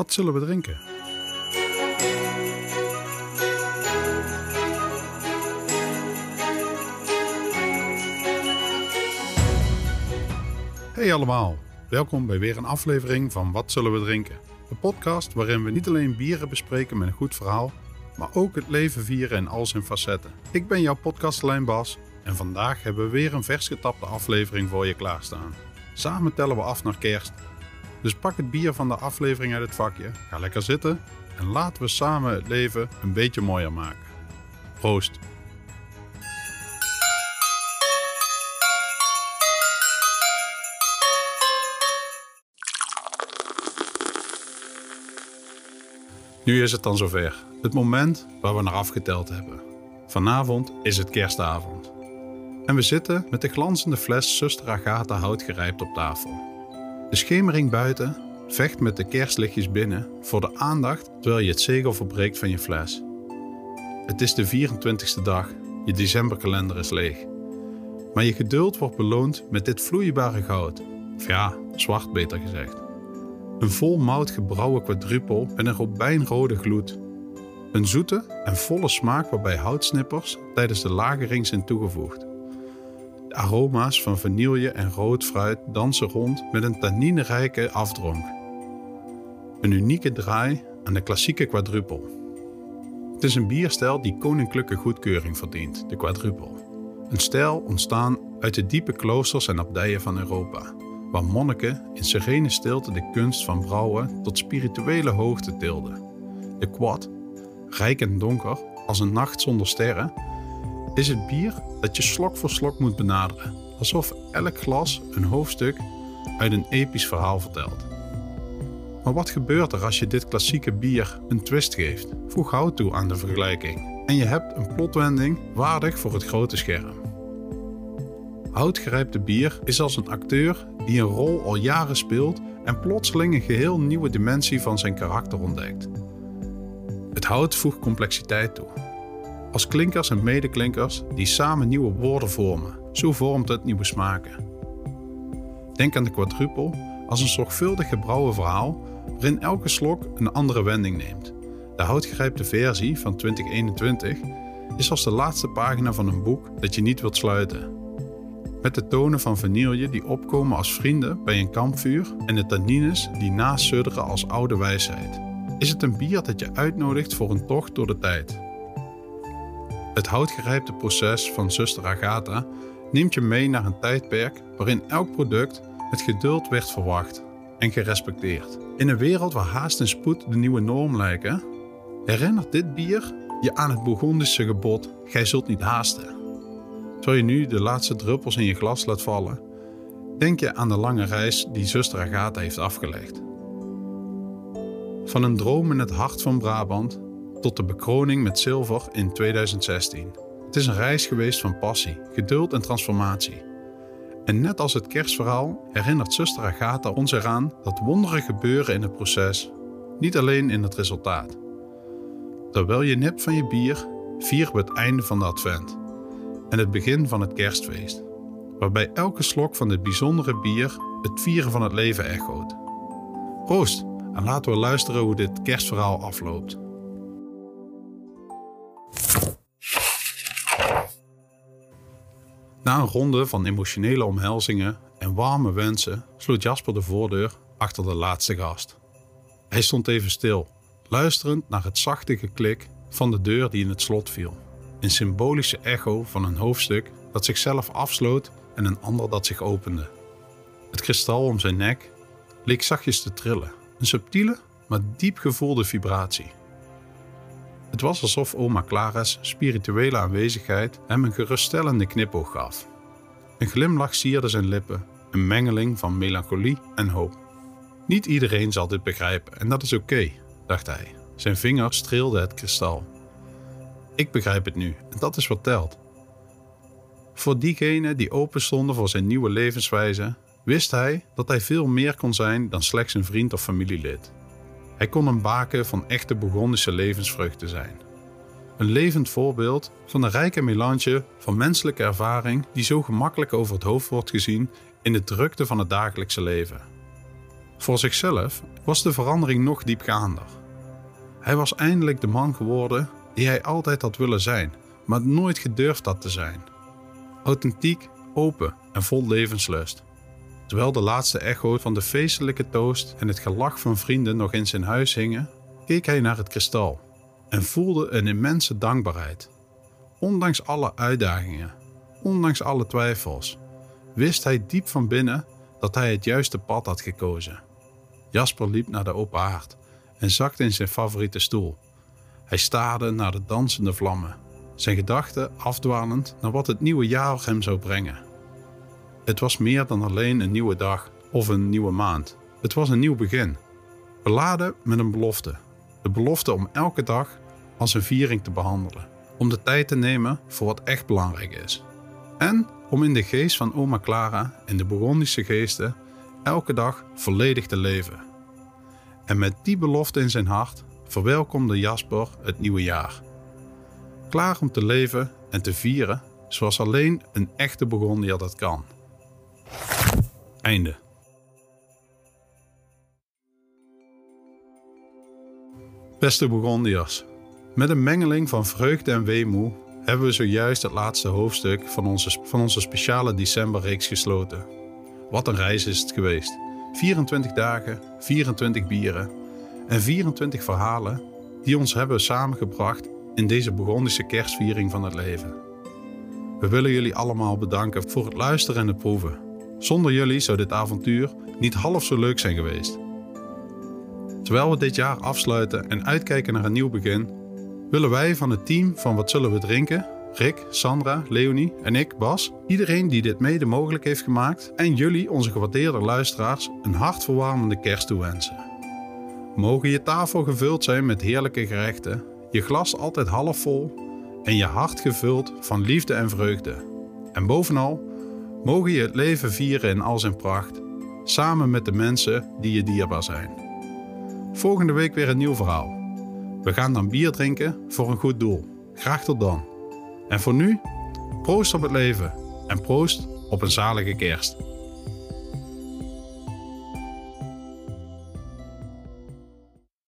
Wat zullen we drinken? Hey allemaal, welkom bij weer een aflevering van Wat zullen we drinken? De podcast waarin we niet alleen bieren bespreken met een goed verhaal, maar ook het leven vieren in al zijn facetten. Ik ben jouw podcastlijn Bas en vandaag hebben we weer een vers getapte aflevering voor je klaarstaan. Samen tellen we af naar kerst. Dus pak het bier van de aflevering uit het vakje, ga lekker zitten en laten we samen het leven een beetje mooier maken. Proost! Nu is het dan zover. Het moment waar we naar afgeteld hebben. Vanavond is het kerstavond. En we zitten met de glanzende fles Zuster Agatha houtgerijpt op tafel. De schemering buiten vecht met de kerstlichtjes binnen voor de aandacht terwijl je het zegel verbreekt van je fles. Het is de 24ste dag, je decemberkalender is leeg. Maar je geduld wordt beloond met dit vloeibare goud. Of ja, zwart beter gezegd. Een vol mout gebrouwen quadrupel met een robijnrode gloed. Een zoete en volle smaak waarbij houtsnippers tijdens de lagering zijn toegevoegd. De aroma's van vanille en rood fruit dansen rond met een tanninerijke afdronk. Een unieke draai aan de klassieke quadrupel. Het is een bierstijl die koninklijke goedkeuring verdient, de quadrupel. Een stijl ontstaan uit de diepe kloosters en abdijen van Europa waar monniken in serene stilte de kunst van brouwen tot spirituele hoogte tilden. De quad, rijk en donker als een nacht zonder sterren, is het bier dat je slok voor slok moet benaderen, alsof elk glas een hoofdstuk uit een episch verhaal vertelt. Maar wat gebeurt er als je dit klassieke bier een twist geeft? Voeg hout toe aan de vergelijking en je hebt een plotwending waardig voor het grote scherm. Houtgerijpte bier is als een acteur die een rol al jaren speelt en plotseling een geheel nieuwe dimensie van zijn karakter ontdekt. Het hout voegt complexiteit toe. Als klinkers en medeklinkers die samen nieuwe woorden vormen, zo vormt het nieuwe smaken. Denk aan de quadrupel als een zorgvuldig gebrouwen verhaal waarin elke slok een andere wending neemt. De houtgerijpte versie van 2021 is als de laatste pagina van een boek dat je niet wilt sluiten met de tonen van vanille die opkomen als vrienden bij een kampvuur en de tannines die nasudderen als oude wijsheid. Is het een bier dat je uitnodigt voor een tocht door de tijd? Het houtgerijpte proces van zuster Agatha neemt je mee naar een tijdperk waarin elk product met geduld werd verwacht en gerespecteerd. In een wereld waar haast en spoed de nieuwe norm lijken, herinnert dit bier je aan het Bourgondische gebod: gij zult niet haasten. Terwijl je nu de laatste druppels in je glas laat vallen, denk je aan de lange reis die zuster Agatha heeft afgelegd. Van een droom in het hart van Brabant tot de bekroning met zilver in 2016. Het is een reis geweest van passie, geduld en transformatie. En net als het kerstverhaal herinnert zuster Agatha ons eraan dat wonderen gebeuren in het proces, niet alleen in het resultaat. Terwijl je nipt van je bier, vieren we het einde van de advent en het begin van het kerstfeest, waarbij elke slok van dit bijzondere bier het vieren van het leven echoot. Proost en laten we luisteren hoe dit kerstverhaal afloopt. Na een ronde van emotionele omhelzingen en warme wensen sloot Jasper de voordeur achter de laatste gast. Hij stond even stil, luisterend naar het zachte geklik van de deur die in het slot viel een symbolische echo van een hoofdstuk dat zichzelf afsloot en een ander dat zich opende. Het kristal om zijn nek leek zachtjes te trillen, een subtiele, maar diep gevoelde vibratie. Het was alsof oma Clara's spirituele aanwezigheid hem een geruststellende knipoog gaf. Een glimlach sierde zijn lippen, een mengeling van melancholie en hoop. Niet iedereen zal dit begrijpen en dat is oké, dacht hij. Zijn vinger streelde het kristal. Ik begrijp het nu en dat is wat telt. Voor diegenen die open stonden voor zijn nieuwe levenswijze, wist hij dat hij veel meer kon zijn dan slechts een vriend of familielid. Hij kon een baken van echte Bourgondische levensvreugde zijn. Een levend voorbeeld van een rijke melange van menselijke ervaring die zo gemakkelijk over het hoofd wordt gezien in de drukte van het dagelijkse leven. Voor zichzelf was de verandering nog diepgaander. Hij was eindelijk de man geworden die hij altijd had willen zijn, maar nooit gedurfd had te zijn. Authentiek, open en vol levenslust. Terwijl de laatste echo's van de feestelijke toast en het gelach van vrienden nog in zijn huis hingen, keek hij naar het kristal en voelde een immense dankbaarheid. Ondanks alle uitdagingen, ondanks alle twijfels, wist hij diep van binnen dat hij het juiste pad had gekozen. Jasper liep naar de open haard en zakte in zijn favoriete stoel. Hij staarde naar de dansende vlammen, zijn gedachten afdwalend naar wat het nieuwe jaar hem zou brengen. Het was meer dan alleen een nieuwe dag of een nieuwe maand. Het was een nieuw begin, beladen met een belofte. De belofte om elke dag als een viering te behandelen, om de tijd te nemen voor wat echt belangrijk is. En om in de geest van oma Clara en de Burgondische geesten elke dag volledig te leven. En met die belofte in zijn hart verwelkomde Jasper het nieuwe jaar. Klaar om te leven en te vieren zoals alleen een echte Burgondier dat kan. Einde. Beste Burgondiërs, met een mengeling van vreugde en weemoe hebben we zojuist het laatste hoofdstuk van onze, van onze speciale decemberreeks gesloten. Wat een reis is het geweest. 24 dagen, 24 bieren en 24 verhalen die ons hebben samengebracht in deze Burgondische kerstviering van het leven. We willen jullie allemaal bedanken voor het luisteren en het proeven. Zonder jullie zou dit avontuur niet half zo leuk zijn geweest. Terwijl we dit jaar afsluiten en uitkijken naar een nieuw begin, willen wij van het team van Wat Zullen We Drinken, Rick, Sandra, Leonie en ik, Bas, iedereen die dit mede mogelijk heeft gemaakt en jullie, onze gewaardeerde luisteraars, een hartverwarmende kerst toewensen. Mogen je tafel gevuld zijn met heerlijke gerechten, je glas altijd half vol en je hart gevuld van liefde en vreugde. En bovenal, mogen je het leven vieren in al zijn pracht, samen met de mensen die je dierbaar zijn. Volgende week weer een nieuw verhaal. We gaan dan bier drinken voor een goed doel. Graag tot dan. En voor nu, proost op het leven en proost op een zalige kerst.